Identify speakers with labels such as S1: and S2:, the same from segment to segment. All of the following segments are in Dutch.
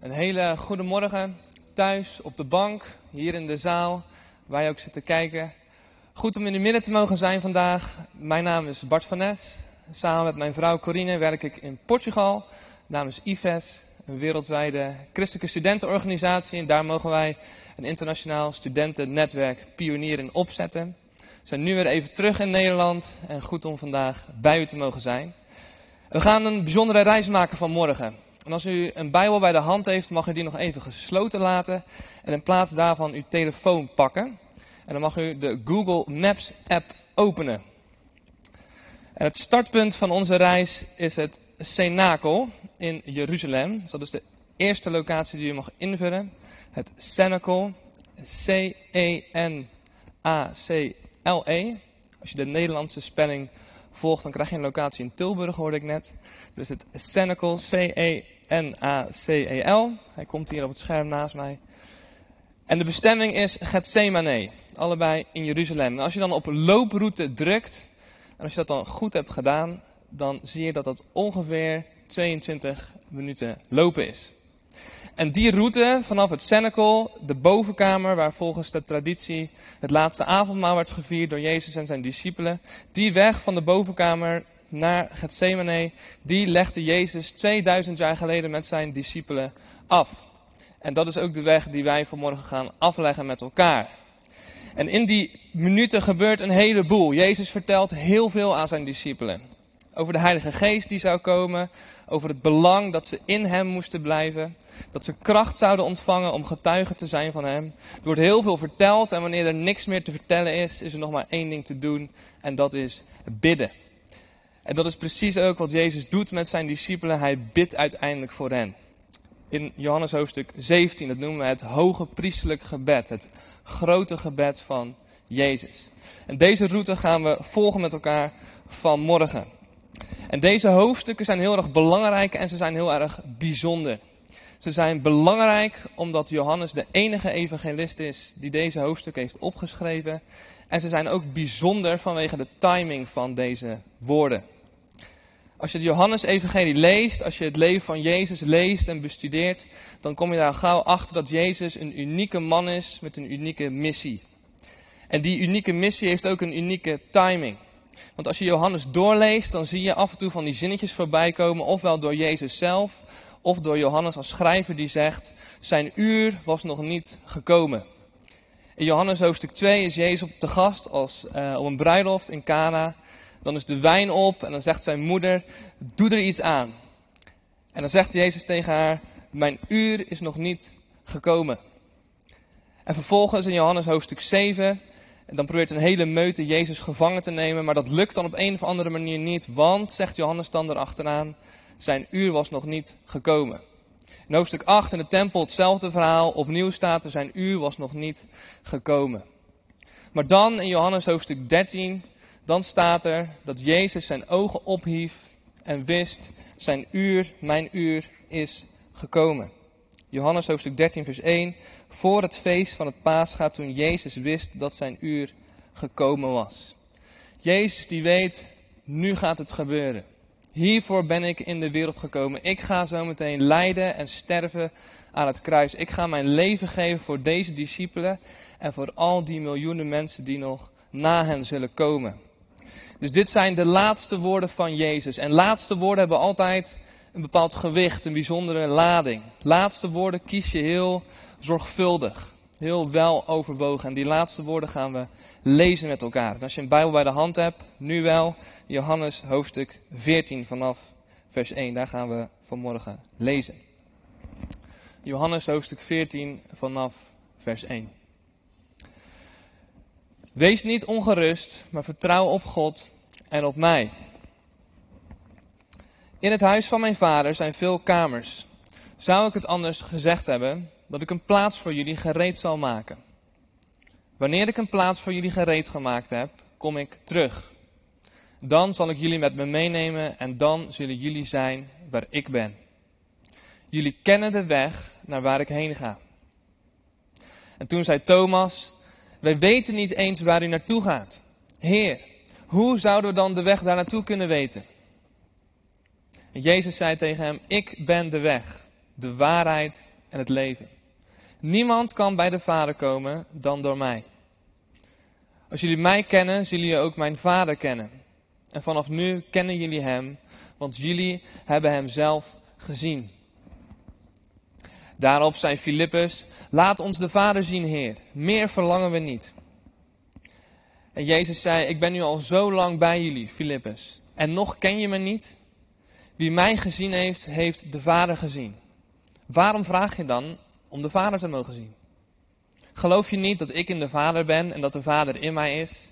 S1: Een hele goede morgen thuis, op de bank, hier in de zaal, waar je ook zit te kijken. Goed om in de midden te mogen zijn vandaag. Mijn naam is Bart van. Samen met mijn vrouw Corine werk ik in Portugal. Is IFES, een wereldwijde christelijke studentenorganisatie. En daar mogen wij een internationaal studentennetwerk pionieren en opzetten. We zijn nu weer even terug in Nederland en goed om vandaag bij u te mogen zijn. We gaan een bijzondere reis maken van morgen. En als u een Bijbel bij de hand heeft, mag u die nog even gesloten laten. En in plaats daarvan uw telefoon pakken. En dan mag u de Google Maps app openen. En het startpunt van onze reis is het Cenakel in Jeruzalem. Dus dat is de eerste locatie die u mag invullen. Het Cenakel. C-E-N-A-C-L-E. Als je de Nederlandse spelling volgt, dan krijg je een locatie in Tilburg, hoorde ik net. Dus het Cenacle, C-E-N-A-C-E-L. Hij komt hier op het scherm naast mij. En de bestemming is Gethsemane, allebei in Jeruzalem. En als je dan op looproute drukt, en als je dat dan goed hebt gedaan, dan zie je dat dat ongeveer 22 minuten lopen is. En die route vanaf het Cenacle, de bovenkamer, waar volgens de traditie het laatste avondmaal werd gevierd door Jezus en zijn discipelen, die weg van de bovenkamer naar Gethsemane, die legde Jezus 2000 jaar geleden met zijn discipelen af. En dat is ook de weg die wij vanmorgen gaan afleggen met elkaar. En in die minuten gebeurt een heleboel. Jezus vertelt heel veel aan zijn discipelen. Over de Heilige Geest die zou komen, over het belang dat ze in Hem moesten blijven, dat ze kracht zouden ontvangen om getuige te zijn van Hem. Er wordt heel veel verteld en wanneer er niks meer te vertellen is, is er nog maar één ding te doen en dat is bidden. En dat is precies ook wat Jezus doet met zijn discipelen. Hij bidt uiteindelijk voor hen. In Johannes hoofdstuk 17, dat noemen we het hoge priestelijk gebed. Het grote gebed van Jezus. En deze route gaan we volgen met elkaar vanmorgen. En deze hoofdstukken zijn heel erg belangrijk en ze zijn heel erg bijzonder. Ze zijn belangrijk omdat Johannes de enige evangelist is die deze hoofdstuk heeft opgeschreven. En ze zijn ook bijzonder vanwege de timing van deze woorden. Als je het Johannes-evangelie leest, als je het leven van Jezus leest en bestudeert, dan kom je daar gauw achter dat Jezus een unieke man is met een unieke missie. En die unieke missie heeft ook een unieke timing. Want als je Johannes doorleest, dan zie je af en toe van die zinnetjes voorbij komen, ofwel door Jezus zelf, of door Johannes als schrijver die zegt, zijn uur was nog niet gekomen. In Johannes hoofdstuk 2 is Jezus op de gast als, uh, op een bruiloft in Cana. Dan is de wijn op en dan zegt zijn moeder, doe er iets aan. En dan zegt Jezus tegen haar, mijn uur is nog niet gekomen. En vervolgens in Johannes hoofdstuk 7 en dan probeert een hele meute Jezus gevangen te nemen, maar dat lukt dan op een of andere manier niet, want, zegt Johannes dan erachteraan, zijn uur was nog niet gekomen. In hoofdstuk 8 in de tempel hetzelfde verhaal, opnieuw staat er, zijn uur was nog niet gekomen. Maar dan in Johannes hoofdstuk 13, dan staat er dat Jezus zijn ogen ophief en wist, zijn uur, mijn uur is gekomen. Johannes hoofdstuk 13, vers 1. Voor het feest van het paascha, toen Jezus wist dat zijn uur gekomen was. Jezus die weet, nu gaat het gebeuren. Hiervoor ben ik in de wereld gekomen. Ik ga zo meteen lijden en sterven aan het kruis. Ik ga mijn leven geven voor deze discipelen en voor al die miljoenen mensen die nog na hen zullen komen. Dus dit zijn de laatste woorden van Jezus. En laatste woorden hebben altijd een bepaald gewicht, een bijzondere lading. Laatste woorden kies je heel zorgvuldig, heel wel overwogen. En die laatste woorden gaan we lezen met elkaar. Als je een Bijbel bij de hand hebt, nu wel, Johannes hoofdstuk 14 vanaf vers 1. Daar gaan we vanmorgen lezen. Johannes hoofdstuk 14 vanaf vers 1. Wees niet ongerust, maar vertrouw op God en op mij. In het huis van mijn vader zijn veel kamers. Zou ik het anders gezegd hebben, dat ik een plaats voor jullie gereed zal maken? Wanneer ik een plaats voor jullie gereed gemaakt heb, kom ik terug. Dan zal ik jullie met me meenemen en dan zullen jullie zijn waar ik ben. Jullie kennen de weg naar waar ik heen ga. En toen zei Thomas: Wij weten niet eens waar u naartoe gaat. Heer, hoe zouden we dan de weg daar naartoe kunnen weten? En Jezus zei tegen hem: Ik ben de weg, de waarheid en het leven. Niemand kan bij de Vader komen dan door mij. Als jullie mij kennen, zullen jullie ook mijn Vader kennen. En vanaf nu kennen jullie Hem, want jullie hebben Hem zelf gezien. Daarop zei Filippus, laat ons de Vader zien, Heer. Meer verlangen we niet. En Jezus zei, ik ben nu al zo lang bij jullie, Filippus. En nog ken je me niet? Wie mij gezien heeft, heeft de Vader gezien. Waarom vraag je dan om de Vader te mogen zien? Geloof je niet dat ik in de Vader ben en dat de Vader in mij is?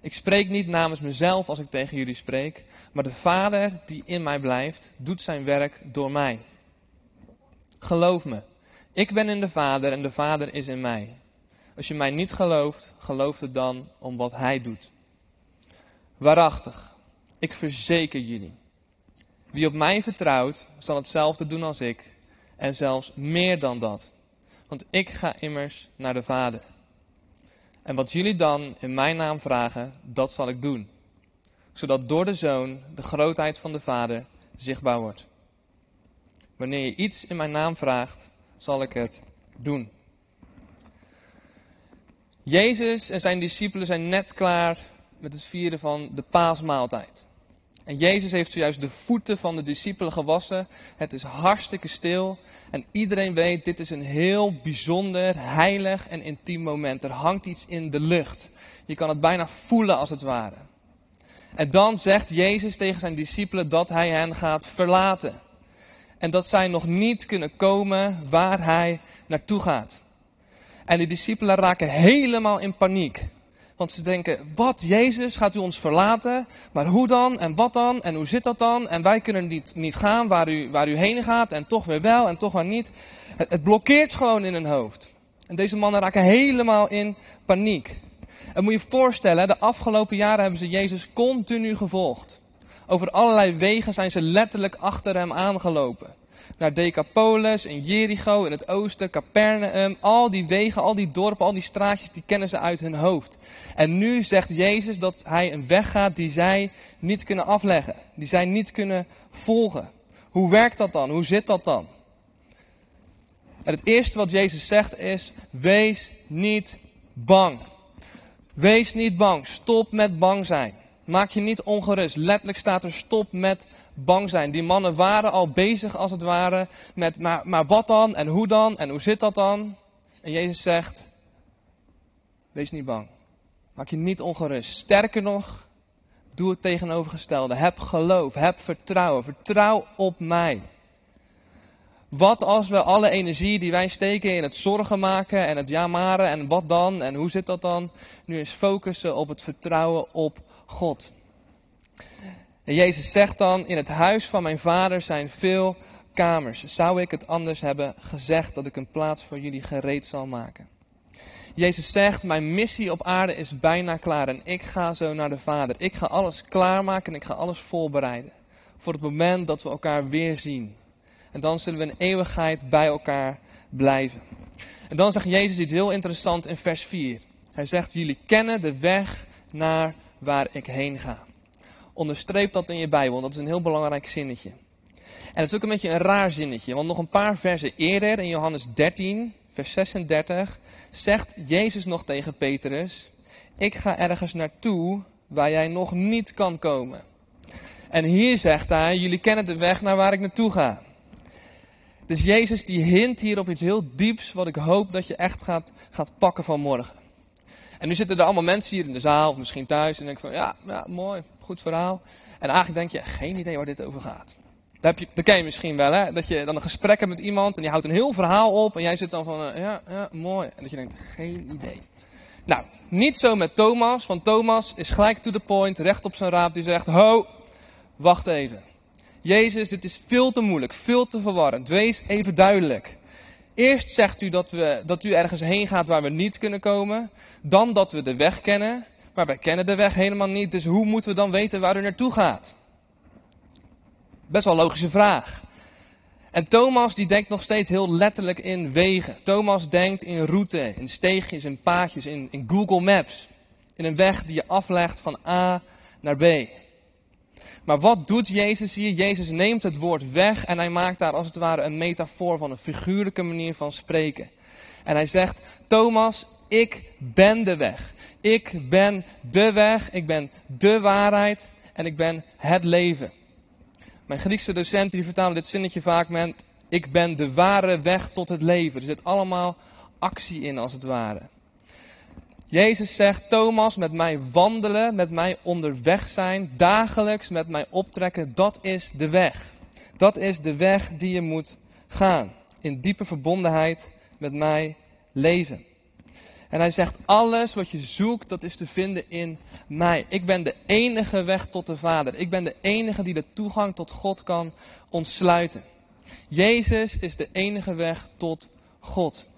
S1: Ik spreek niet namens mezelf als ik tegen jullie spreek, maar de Vader die in mij blijft, doet zijn werk door mij. Geloof me, ik ben in de Vader en de Vader is in mij. Als je mij niet gelooft, geloof het dan om wat Hij doet. Waarachtig, ik verzeker jullie. Wie op mij vertrouwt, zal hetzelfde doen als ik, en zelfs meer dan dat. Want ik ga immers naar de Vader. En wat jullie dan in mijn naam vragen, dat zal ik doen. Zodat door de Zoon de grootheid van de Vader zichtbaar wordt. Wanneer je iets in mijn naam vraagt, zal ik het doen. Jezus en zijn discipelen zijn net klaar met het vieren van de paasmaaltijd. En Jezus heeft zojuist de voeten van de discipelen gewassen. Het is hartstikke stil. En iedereen weet, dit is een heel bijzonder, heilig en intiem moment. Er hangt iets in de lucht. Je kan het bijna voelen als het ware. En dan zegt Jezus tegen zijn discipelen dat hij hen gaat verlaten. En dat zij nog niet kunnen komen waar hij naartoe gaat. En de discipelen raken helemaal in paniek. Want ze denken, wat, Jezus, gaat u ons verlaten? Maar hoe dan? En wat dan? En hoe zit dat dan? En wij kunnen niet, niet gaan waar u, waar u heen gaat. En toch weer wel en toch weer niet. Het, het blokkeert gewoon in hun hoofd. En deze mannen raken helemaal in paniek. En moet je je voorstellen, de afgelopen jaren hebben ze Jezus continu gevolgd. Over allerlei wegen zijn ze letterlijk achter hem aangelopen naar Decapolis en Jericho in het oosten, Capernaum. Al die wegen, al die dorpen, al die straatjes, die kennen ze uit hun hoofd. En nu zegt Jezus dat hij een weg gaat die zij niet kunnen afleggen. Die zij niet kunnen volgen. Hoe werkt dat dan? Hoe zit dat dan? En het eerste wat Jezus zegt is, wees niet bang. Wees niet bang. Stop met bang zijn. Maak je niet ongerust. Letterlijk staat er stop met bang zijn. Die mannen waren al bezig als het ware met maar, maar wat dan en hoe dan en hoe zit dat dan? En Jezus zegt, wees niet bang. Maak je niet ongerust. Sterker nog, doe het tegenovergestelde. Heb geloof, heb vertrouwen. Vertrouw op mij. Wat als we alle energie die wij steken in het zorgen maken en het jamaren en wat dan en hoe zit dat dan, nu eens focussen op het vertrouwen op God. En Jezus zegt dan, in het huis van mijn vader zijn veel kamers. Zou ik het anders hebben gezegd dat ik een plaats voor jullie gereed zal maken? Jezus zegt, mijn missie op aarde is bijna klaar en ik ga zo naar de Vader. Ik ga alles klaarmaken en ik ga alles voorbereiden. Voor het moment dat we elkaar weer zien. En dan zullen we een eeuwigheid bij elkaar blijven. En dan zegt Jezus iets heel interessants in vers 4. Hij zegt, jullie kennen de weg naar waar ik heen ga. Onderstreep dat in je Bijbel, dat is een heel belangrijk zinnetje. En het is ook een beetje een raar zinnetje, want nog een paar versen eerder, in Johannes 13, vers 36, zegt Jezus nog tegen Petrus: Ik ga ergens naartoe waar jij nog niet kan komen. En hier zegt hij: Jullie kennen de weg naar waar ik naartoe ga. Dus Jezus die hint hier op iets heel dieps, wat ik hoop dat je echt gaat, gaat pakken vanmorgen. En nu zitten er allemaal mensen hier in de zaal, of misschien thuis, en denk van, ja, mooi, goed verhaal. En eigenlijk denk je, geen idee waar dit over gaat. Dat, heb je, ken je misschien wel, hè? Dat je dan een gesprek hebt met iemand en die houdt een heel verhaal op en jij zit dan van, uh, ja, ja, mooi. En dat je denkt, geen idee. Nou, niet zo met Thomas, want Thomas is gelijk to the point, recht op zijn raap, die zegt, ho, wacht even. Jezus, dit is veel te moeilijk, veel te verwarrend. Wees even duidelijk. Eerst zegt u dat, we, dat u ergens heen gaat waar we niet kunnen komen. Dan dat we de weg kennen. Maar wij kennen de weg helemaal niet. Dus hoe moeten we dan weten waar u naartoe gaat? Best wel logische vraag. En Thomas die denkt nog steeds heel letterlijk in wegen. Thomas denkt in route, in steegjes, in paadjes, in, in Google Maps. In een weg die je aflegt van A naar B. Maar wat doet Jezus hier? Jezus neemt het woord weg en hij maakt daar als het ware een metafoor van een figuurlijke manier van spreken. En hij zegt, Thomas, ik ben de weg. Ik ben de weg, ik ben de waarheid en ik ben het leven. Mijn Griekse docenten die vertalen dit zinnetje vaak met, ik ben de ware weg tot het leven. Er zit allemaal actie in als het ware. Jezus zegt, Thomas, met mij wandelen, met mij onderweg zijn, dagelijks met mij optrekken, dat is de weg. Dat is de weg die je moet gaan. In diepe verbondenheid met mij leven. En hij zegt, alles wat je zoekt, dat is te vinden in mij. Ik ben de enige weg tot de Vader. Ik ben de enige die de toegang tot God kan ontsluiten. Jezus is de enige weg tot God.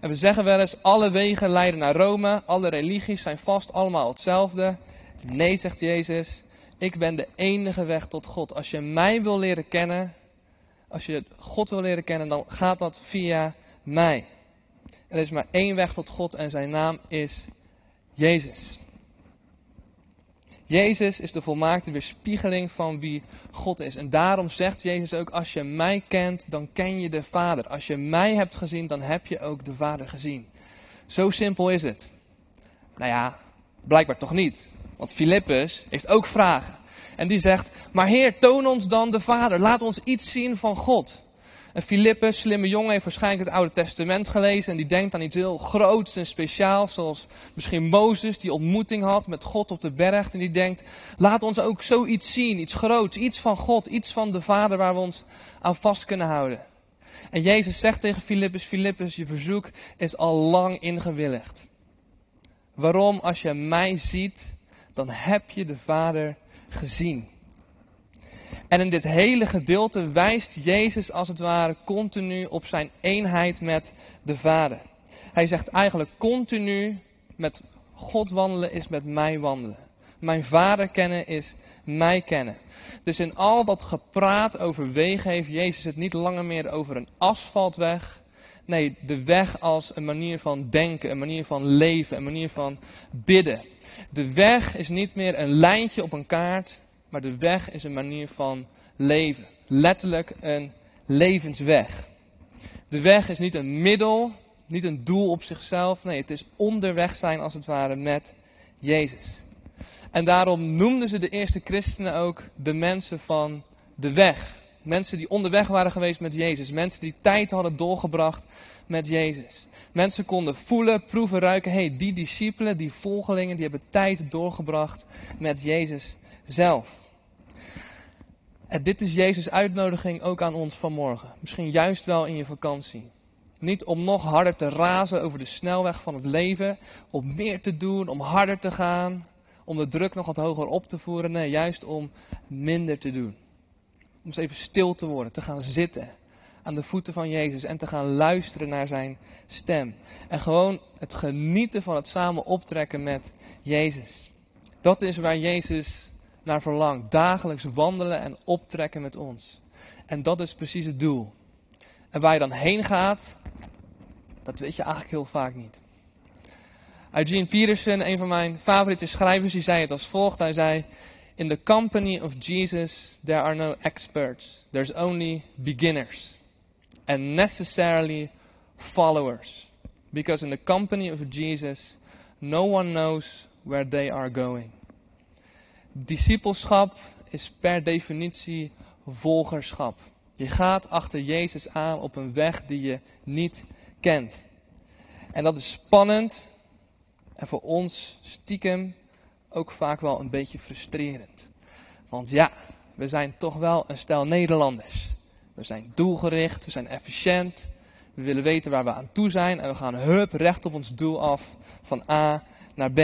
S1: En we zeggen wel eens, alle wegen leiden naar Rome, alle religies zijn vast allemaal hetzelfde. Nee, zegt Jezus, ik ben de enige weg tot God. Als je mij wil leren kennen, als je God wil leren kennen, dan gaat dat via mij. Er is maar één weg tot God en zijn naam is Jezus. Jezus is de volmaakte weerspiegeling van wie God is. En daarom zegt Jezus ook, als je mij kent, dan ken je de Vader. Als je mij hebt gezien, dan heb je ook de Vader gezien. Zo simpel is het. Nou ja, blijkbaar toch niet. Want Filippus heeft ook vragen. En die zegt, maar Heer, toon ons dan de Vader. Laat ons iets zien van God. En Filippus, slimme jongen, heeft waarschijnlijk het Oude Testament gelezen. En die denkt aan iets heel groots en speciaals. Zoals misschien Mozes die ontmoeting had met God op de berg. En die denkt, laat ons ook zoiets zien. Iets groots, iets van God, iets van de Vader waar we ons aan vast kunnen houden. En Jezus zegt tegen Filippus, Filippus, je verzoek is al lang ingewilligd. Waarom? Als je mij ziet, dan heb je de Vader gezien. En in dit hele gedeelte wijst Jezus als het ware continu op zijn eenheid met de Vader. Hij zegt eigenlijk continu met God wandelen is met mij wandelen. Mijn vader kennen is mij kennen. Dus in al dat gepraat over wegen heeft Jezus het niet langer meer over een asfaltweg. Nee, de weg als een manier van denken, een manier van leven, een manier van bidden. De weg is niet meer een lijntje op een kaart, maar de weg is een manier van leven. Letterlijk een levensweg. De weg is niet een middel, niet een doel op zichzelf. Nee, het is onderweg zijn als het ware met Jezus. En daarom noemden ze de eerste christenen ook de mensen van de weg. Mensen die onderweg waren geweest met Jezus. Mensen die tijd hadden doorgebracht met Jezus. Mensen konden voelen, proeven, ruiken. hey, die discipelen, die volgelingen, die hebben tijd doorgebracht met Jezus zelf. En dit is Jezus' uitnodiging ook aan ons vanmorgen. Misschien juist wel in je vakantie. Niet om nog harder te razen over de snelweg van het leven, om meer te doen, om harder te gaan, om de druk nog wat hoger op te voeren. Nee, juist om minder te doen. Om eens even stil te worden, te gaan zitten aan de voeten van Jezus en te gaan luisteren naar zijn stem. En gewoon het genieten van het samen optrekken met Jezus. Dat is waar Jezus naar verlangt. Dagelijks wandelen en optrekken met ons. En dat is precies het doel. En waar je dan heen gaat, dat weet je eigenlijk heel vaak niet. Eugene Peterson, een van mijn favoriete schrijvers, die zei het als volgt. Hij zei, in the company of Jesus there are no experts. There's only beginners. And necessarily followers. Because in the company of Jesus no one knows where they are going. Discipelschap is per definitie volgerschap. Je gaat achter Jezus aan op een weg die je niet kent. En dat is spannend en voor ons stiekem ook vaak wel een beetje frustrerend. Want ja, we zijn toch wel een stel Nederlanders. We zijn doelgericht, we zijn efficiënt, we willen weten waar we aan toe zijn en we gaan hup recht op ons doel af van A naar B.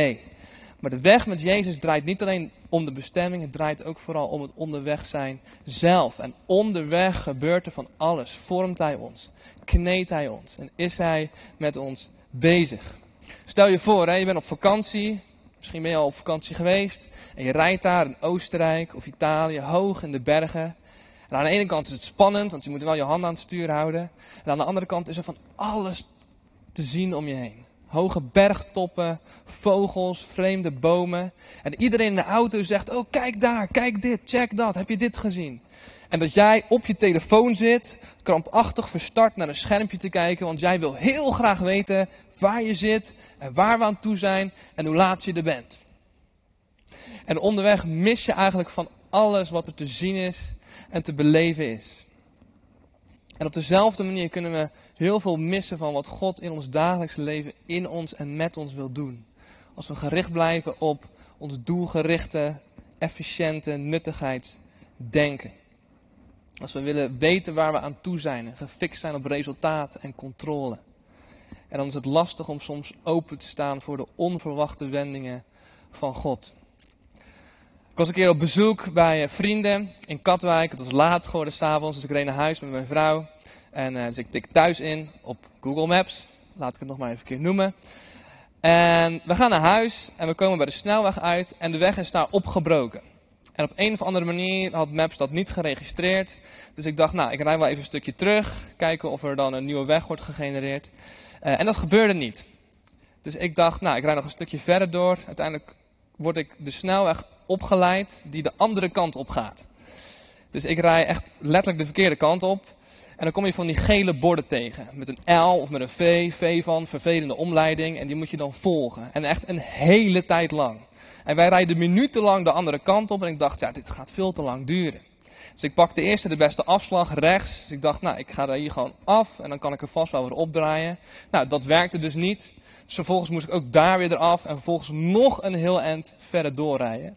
S1: Maar de weg met Jezus draait niet alleen om de bestemming, het draait ook vooral om het onderweg zijn zelf. En onderweg gebeurt er van alles. Vormt Hij ons, kneedt Hij ons en is Hij met ons bezig. Stel je voor, hè, je bent op vakantie, misschien ben je al op vakantie geweest en je rijdt daar in Oostenrijk of Italië, hoog in de bergen. En aan de ene kant is het spannend, want je moet wel je handen aan het stuur houden. En aan de andere kant is er van alles te zien om je heen hoge bergtoppen, vogels, vreemde bomen. En iedereen in de auto zegt, oh kijk daar, kijk dit, check dat, heb je dit gezien? En dat jij op je telefoon zit, krampachtig verstart naar een schermpje te kijken, want jij wil heel graag weten waar je zit en waar we aan toe zijn en hoe laat je er bent. En onderweg mis je eigenlijk van alles wat er te zien is en te beleven is. En op dezelfde manier kunnen we heel veel missen van wat God in ons dagelijkse leven in ons en met ons wil doen. Als we gericht blijven op ons doelgerichte, efficiënte nuttigheidsdenken. Als we willen weten waar we aan toe zijn en gefixt zijn op resultaat en controle. En dan is het lastig om soms open te staan voor de onverwachte wendingen van God. Ik was een keer op bezoek bij eh, vrienden in Katwijk. Het was laat geworden s'avonds, dus ik reed naar huis met mijn vrouw. En uh, dus ik tik thuis in op Google Maps. Laat ik het nog maar even een keer noemen. En we gaan naar huis en we komen bij de snelweg uit en de weg is daar opgebroken. En op een of andere manier had Maps dat niet geregistreerd. Dus ik dacht, nou, ik rij wel even een stukje terug. Kijken of er dan een nieuwe weg wordt gegenereerd. Uh, en dat gebeurde niet. Dus ik dacht, nou, ik rij nog een stukje verder door. Uiteindelijk word ik de snelweg opgeleid die de andere kant op gaat. Dus ik rij echt letterlijk de verkeerde kant op. En dan kom je van die gele borden tegen. Met een L of met een V. V van vervelende omleiding. En die moet je dan volgen. En echt een hele tijd lang. En wij rijden minutenlang de andere kant op. En ik dacht, ja, dit gaat veel te lang duren. Dus ik pak de eerste de beste afslag rechts. Dus ik dacht, nou, ik ga er hier gewoon af. En dan kan ik er vast wel weer opdraaien. Nou, dat werkte dus niet. Dus vervolgens moest ik ook daar weer eraf. En vervolgens nog een heel eind verder doorrijden.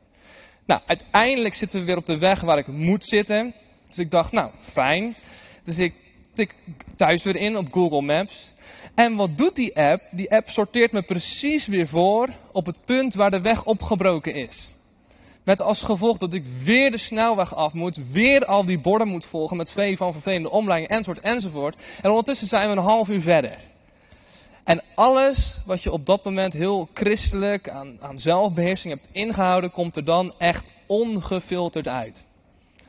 S1: Nou, uiteindelijk zitten we weer op de weg waar ik moet zitten. Dus ik dacht, nou, fijn. Dus ik tik thuis weer in op Google Maps. En wat doet die app? Die app sorteert me precies weer voor op het punt waar de weg opgebroken is. Met als gevolg dat ik weer de snelweg af moet, weer al die borden moet volgen met V van vervelende omleiding enzovoort enzovoort. En ondertussen zijn we een half uur verder. En alles wat je op dat moment heel christelijk aan, aan zelfbeheersing hebt ingehouden, komt er dan echt ongefilterd uit.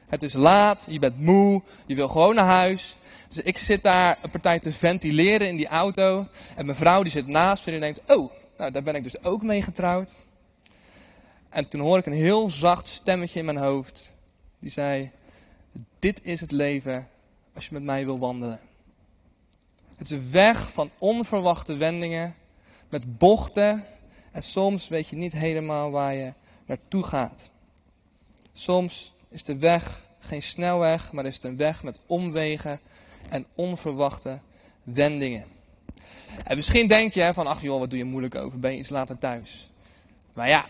S1: Het is laat, je bent moe, je wil gewoon naar huis. Dus ik zit daar een partij te ventileren in die auto. En mijn vrouw die zit naast me en denkt, oh, nou, daar ben ik dus ook mee getrouwd. En toen hoor ik een heel zacht stemmetje in mijn hoofd. Die zei, dit is het leven als je met mij wil wandelen. Het is een weg van onverwachte wendingen, met bochten. En soms weet je niet helemaal waar je naartoe gaat. Soms is de weg geen snelweg, maar is het een weg met omwegen en onverwachte wendingen. En misschien denk je van, ach joh, wat doe je moeilijk over, ben je iets later thuis. Maar ja,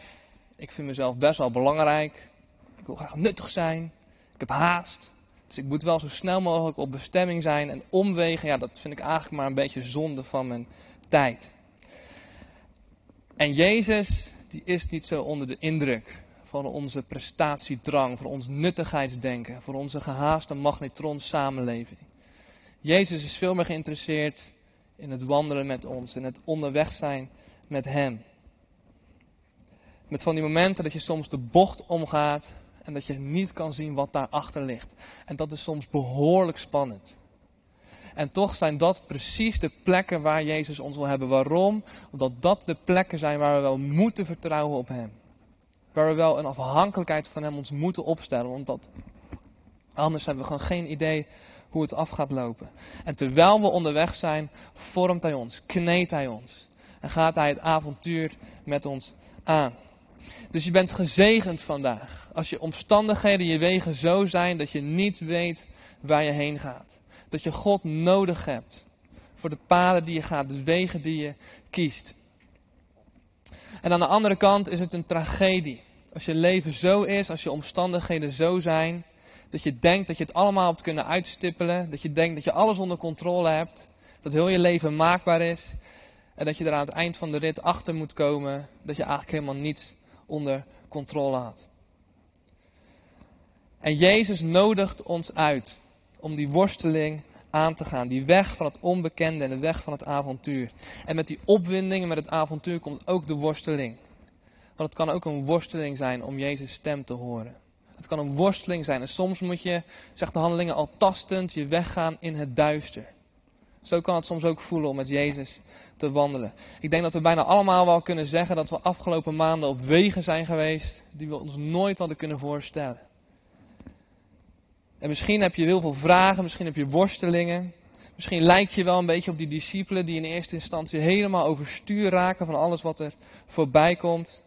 S1: ik vind mezelf best wel belangrijk. Ik wil graag nuttig zijn. Ik heb haast. Dus ik moet wel zo snel mogelijk op bestemming zijn. En omwegen, ja, dat vind ik eigenlijk maar een beetje zonde van mijn tijd. En Jezus, die is niet zo onder de indruk van onze prestatiedrang, voor ons nuttigheidsdenken, voor onze gehaaste magnetron samenleving. Jezus is veel meer geïnteresseerd in het wandelen met ons, in het onderweg zijn met Hem. Met van die momenten dat je soms de bocht omgaat en dat je niet kan zien wat daarachter ligt. En dat is soms behoorlijk spannend. En toch zijn dat precies de plekken waar Jezus ons wil hebben. Waarom? Omdat dat de plekken zijn waar we wel moeten vertrouwen op Hem. Waar we wel een afhankelijkheid van Hem ons moeten opstellen. Want anders hebben we gewoon geen idee hoe het af gaat lopen. En terwijl we onderweg zijn, vormt Hij ons, kneedt Hij ons. En gaat Hij het avontuur met ons aan. Dus je bent gezegend vandaag. Als je omstandigheden, je wegen zo zijn dat je niet weet waar je heen gaat. Dat je God nodig hebt voor de paden die je gaat, de wegen die je kiest. En aan de andere kant is het een tragedie. Als je leven zo is, als je omstandigheden zo zijn, dat je denkt dat je het allemaal hebt kunnen uitstippelen, dat je denkt dat je alles onder controle hebt, dat heel je leven maakbaar is en dat je er aan het eind van de rit achter moet komen dat je eigenlijk helemaal niets onder controle had. En Jezus nodigt ons uit om die worsteling aan te gaan. Die weg van het onbekende en de weg van het avontuur. En met die opwinding en met het avontuur komt ook de worsteling. Want het kan ook een worsteling zijn om Jezus' stem te horen. Het kan een worsteling zijn. En soms moet je, zegt de handelingen, al tastend je weggaan in het duister. Zo kan het soms ook voelen om met Jezus te wandelen. Ik denk dat we bijna allemaal wel kunnen zeggen dat we afgelopen maanden op wegen zijn geweest die we ons nooit hadden kunnen voorstellen. En misschien heb je heel veel vragen, misschien heb je worstelingen. Misschien lijk je wel een beetje op die discipelen die in eerste instantie helemaal overstuur raken van alles wat er voorbij komt.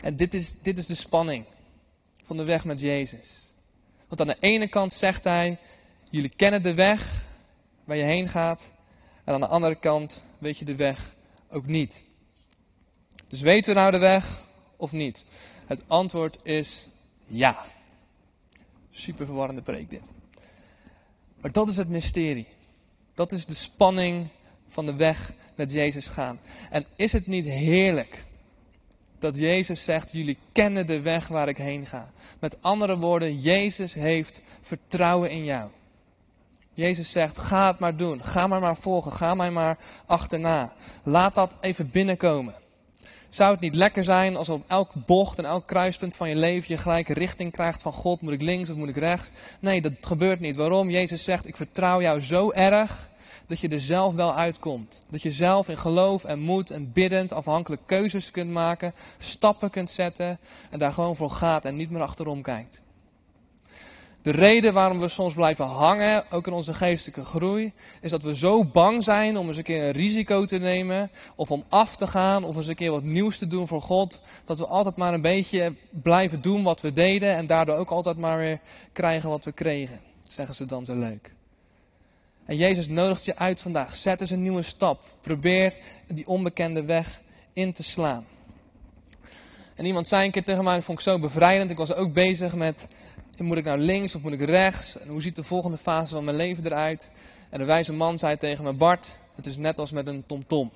S1: En dit is, dit is de spanning van de weg met Jezus. Want aan de ene kant zegt hij, jullie kennen de weg waar je heen gaat. En aan de andere kant weet je de weg ook niet. Dus weten we nou de weg of niet? Het antwoord is ja. Super verwarrende preek dit. Maar dat is het mysterie. Dat is de spanning van de weg met Jezus gaan. En is het niet heerlijk dat Jezus zegt: Jullie kennen de weg waar ik heen ga? Met andere woorden, Jezus heeft vertrouwen in jou. Jezus zegt: Ga het maar doen. Ga maar maar volgen. Ga mij maar achterna. Laat dat even binnenkomen. Zou het niet lekker zijn als op elk bocht en elk kruispunt van je leven je gelijk richting krijgt van God, moet ik links of moet ik rechts? Nee, dat gebeurt niet. Waarom? Jezus zegt, ik vertrouw jou zo erg dat je er zelf wel uitkomt. Dat je zelf in geloof en moed en biddend afhankelijk keuzes kunt maken, stappen kunt zetten en daar gewoon voor gaat en niet meer achterom kijkt. De reden waarom we soms blijven hangen, ook in onze geestelijke groei, is dat we zo bang zijn om eens een keer een risico te nemen, of om af te gaan, of eens een keer wat nieuws te doen voor God, dat we altijd maar een beetje blijven doen wat we deden en daardoor ook altijd maar weer krijgen wat we kregen. Zeggen ze dan zo leuk. En Jezus nodigt je uit vandaag. Zet eens een nieuwe stap. Probeer die onbekende weg in te slaan. En iemand zei een keer tegen mij, dat vond ik zo bevrijdend. Ik was ook bezig met moet ik nou links of moet ik rechts? En hoe ziet de volgende fase van mijn leven eruit? En de wijze man zei tegen me, Bart, het is net als met een TomTom.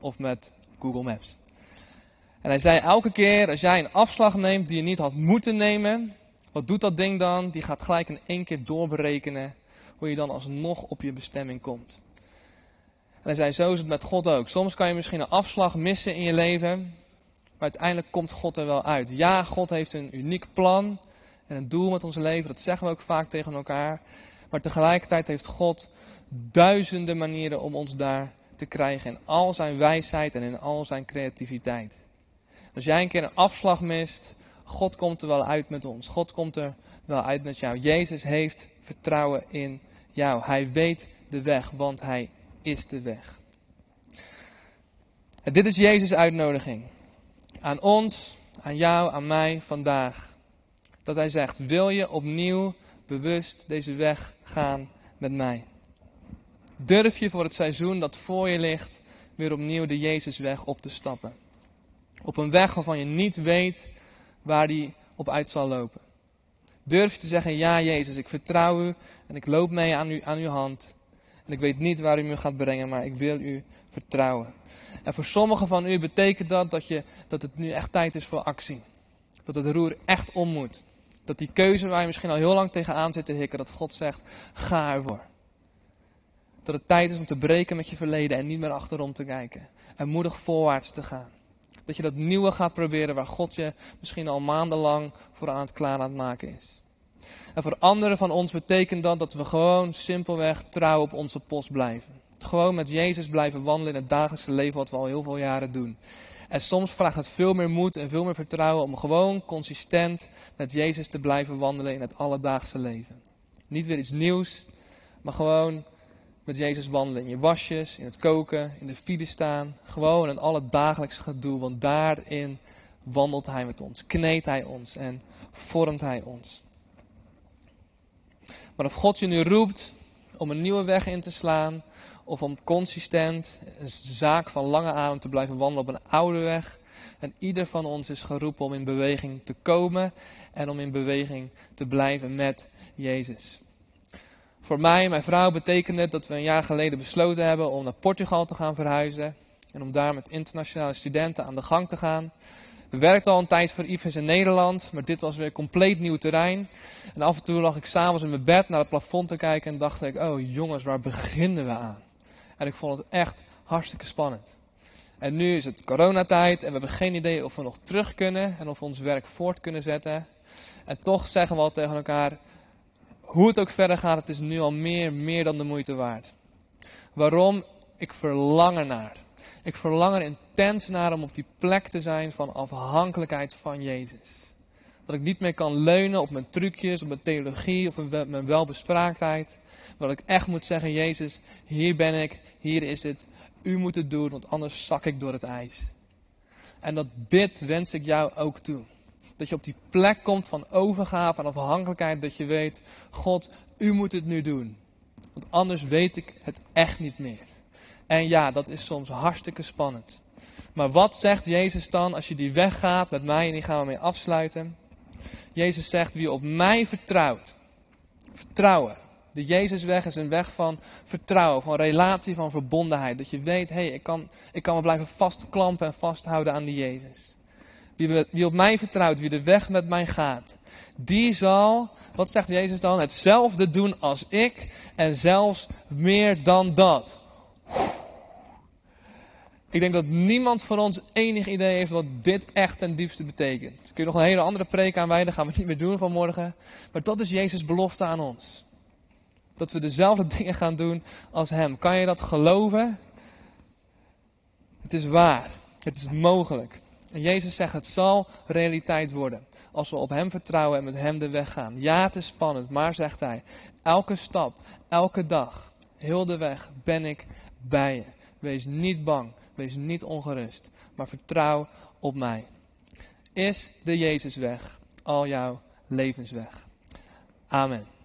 S1: Of met Google Maps. En hij zei, elke keer als jij een afslag neemt die je niet had moeten nemen, wat doet dat ding dan? Die gaat gelijk in één keer doorberekenen hoe je dan alsnog op je bestemming komt. En hij zei, zo is het met God ook. Soms kan je misschien een afslag missen in je leven, maar uiteindelijk komt God er wel uit. Ja, God heeft een uniek plan en een doel met ons leven. Dat zeggen we ook vaak tegen elkaar. Maar tegelijkertijd heeft God duizenden manieren om ons daar te krijgen. In al zijn wijsheid en in al zijn creativiteit. Als jij een keer een afslag mist, God komt er wel uit met ons. God komt er wel uit met jou. Jezus heeft vertrouwen in jou. Hij weet de weg, want hij is de weg. En dit is Jezus' uitnodiging. Aan ons, aan jou, aan mij vandaag dat hij zegt: Wil je opnieuw bewust deze weg gaan met mij? Durf je voor het seizoen dat voor je ligt weer opnieuw de Jezusweg op te stappen? Op een weg waarvan je niet weet waar die op uit zal lopen. Durf je te zeggen: Ja, Jezus, ik vertrouw u en ik loop mee aan, u, aan uw hand. En ik weet niet waar u me gaat brengen, maar ik wil u vertrouwen. En voor sommigen van u betekent dat dat, je, dat het nu echt tijd is voor actie. Dat het roer echt om moet. Dat die keuze waar je misschien al heel lang tegenaan zit te hikken, dat God zegt, ga ervoor. Dat het tijd is om te breken met je verleden en niet meer achterom te kijken. En moedig voorwaarts te gaan. Dat je dat nieuwe gaat proberen waar God je misschien al maandenlang voor aan het klaar aan het maken is. En voor anderen van ons betekent dat dat we gewoon simpelweg trouw op onze post blijven. Gewoon met Jezus blijven wandelen in het dagelijkse leven wat we al heel veel jaren doen. En soms vraagt het veel meer moed en veel meer vertrouwen om gewoon consistent met Jezus te blijven wandelen in het alledaagse leven. Niet weer iets nieuws, maar gewoon met Jezus wandelen. In je wasjes, in het koken, in de file staan. Gewoon in alle dagelijks gedoe, want daarin wandelt Hij met ons, kneedt Hij ons en vormt Hij ons. Maar of God je nu roept om een nieuwe weg in te slaan, of om consistent, een zaak van lange adem te blijven wandelen op een oude weg. En ieder van ons is geroepen om in beweging te komen en om in beweging te blijven met Jezus. Voor mij en mijn vrouw betekent het dat we een jaar geleden besloten hebben om naar Portugal te gaan verhuizen. En om daar met internationale studenten aan de gang te gaan. We werkten al een tijd voor IFES in Nederland, maar dit was weer compleet nieuw terrein. En af en toe lag ik s'avonds in mijn bed naar het plafond te kijken en dacht ik, oh jongens, waar beginnen we aan? En ik vond het echt hartstikke spannend. En nu is het coronatijd en we hebben geen idee of we nog terug kunnen en of we ons werk voort kunnen zetten. En toch zeggen we al tegen elkaar, hoe het ook verder gaat, het is nu al meer, meer dan de moeite waard. Waarom? Ik verlang ernaar. Ik verlang er intens naar om op die plek te zijn van afhankelijkheid van Jezus. Dat ik niet meer kan leunen op mijn trucjes, op mijn theologie of mijn welbespraaktheid. Maar dat ik echt moet zeggen, Jezus, hier ben ik, hier is het. U moet het doen, want anders zak ik door het ijs. En dat bid wens ik jou ook toe. Dat je op die plek komt van overgave en afhankelijkheid. Dat je weet, God, u moet het nu doen. Want anders weet ik het echt niet meer. En ja, dat is soms hartstikke spannend. Maar wat zegt Jezus dan als je die weg gaat met mij en die gaan we mee afsluiten? Jezus zegt, wie op mij vertrouwt, vertrouwen. De Jezusweg is een weg van vertrouwen, van relatie, van verbondenheid. Dat je weet, hé, hey, ik, kan, ik kan me blijven vastklampen en vasthouden aan die Jezus. Wie, wie op mij vertrouwt, wie de weg met mij gaat, die zal, wat zegt Jezus dan? Hetzelfde doen als ik en zelfs meer dan dat. Ik denk dat niemand van ons enig idee heeft wat dit echt ten diepste betekent. Kun je nog een hele andere preek aanwijden, gaan we niet meer doen vanmorgen. Maar dat is Jezus' belofte aan ons. Dat we dezelfde dingen gaan doen als Hem. Kan je dat geloven? Het is waar. Het is mogelijk. En Jezus zegt, het zal realiteit worden. Als we op Hem vertrouwen en met Hem de weg gaan. Ja, het is spannend, maar zegt Hij, elke stap, elke dag, heel de weg ben ik bij je. Wees niet bang, wees niet ongerust, maar vertrouw op mij. Is de Jezusweg al jouw levensweg? Amen.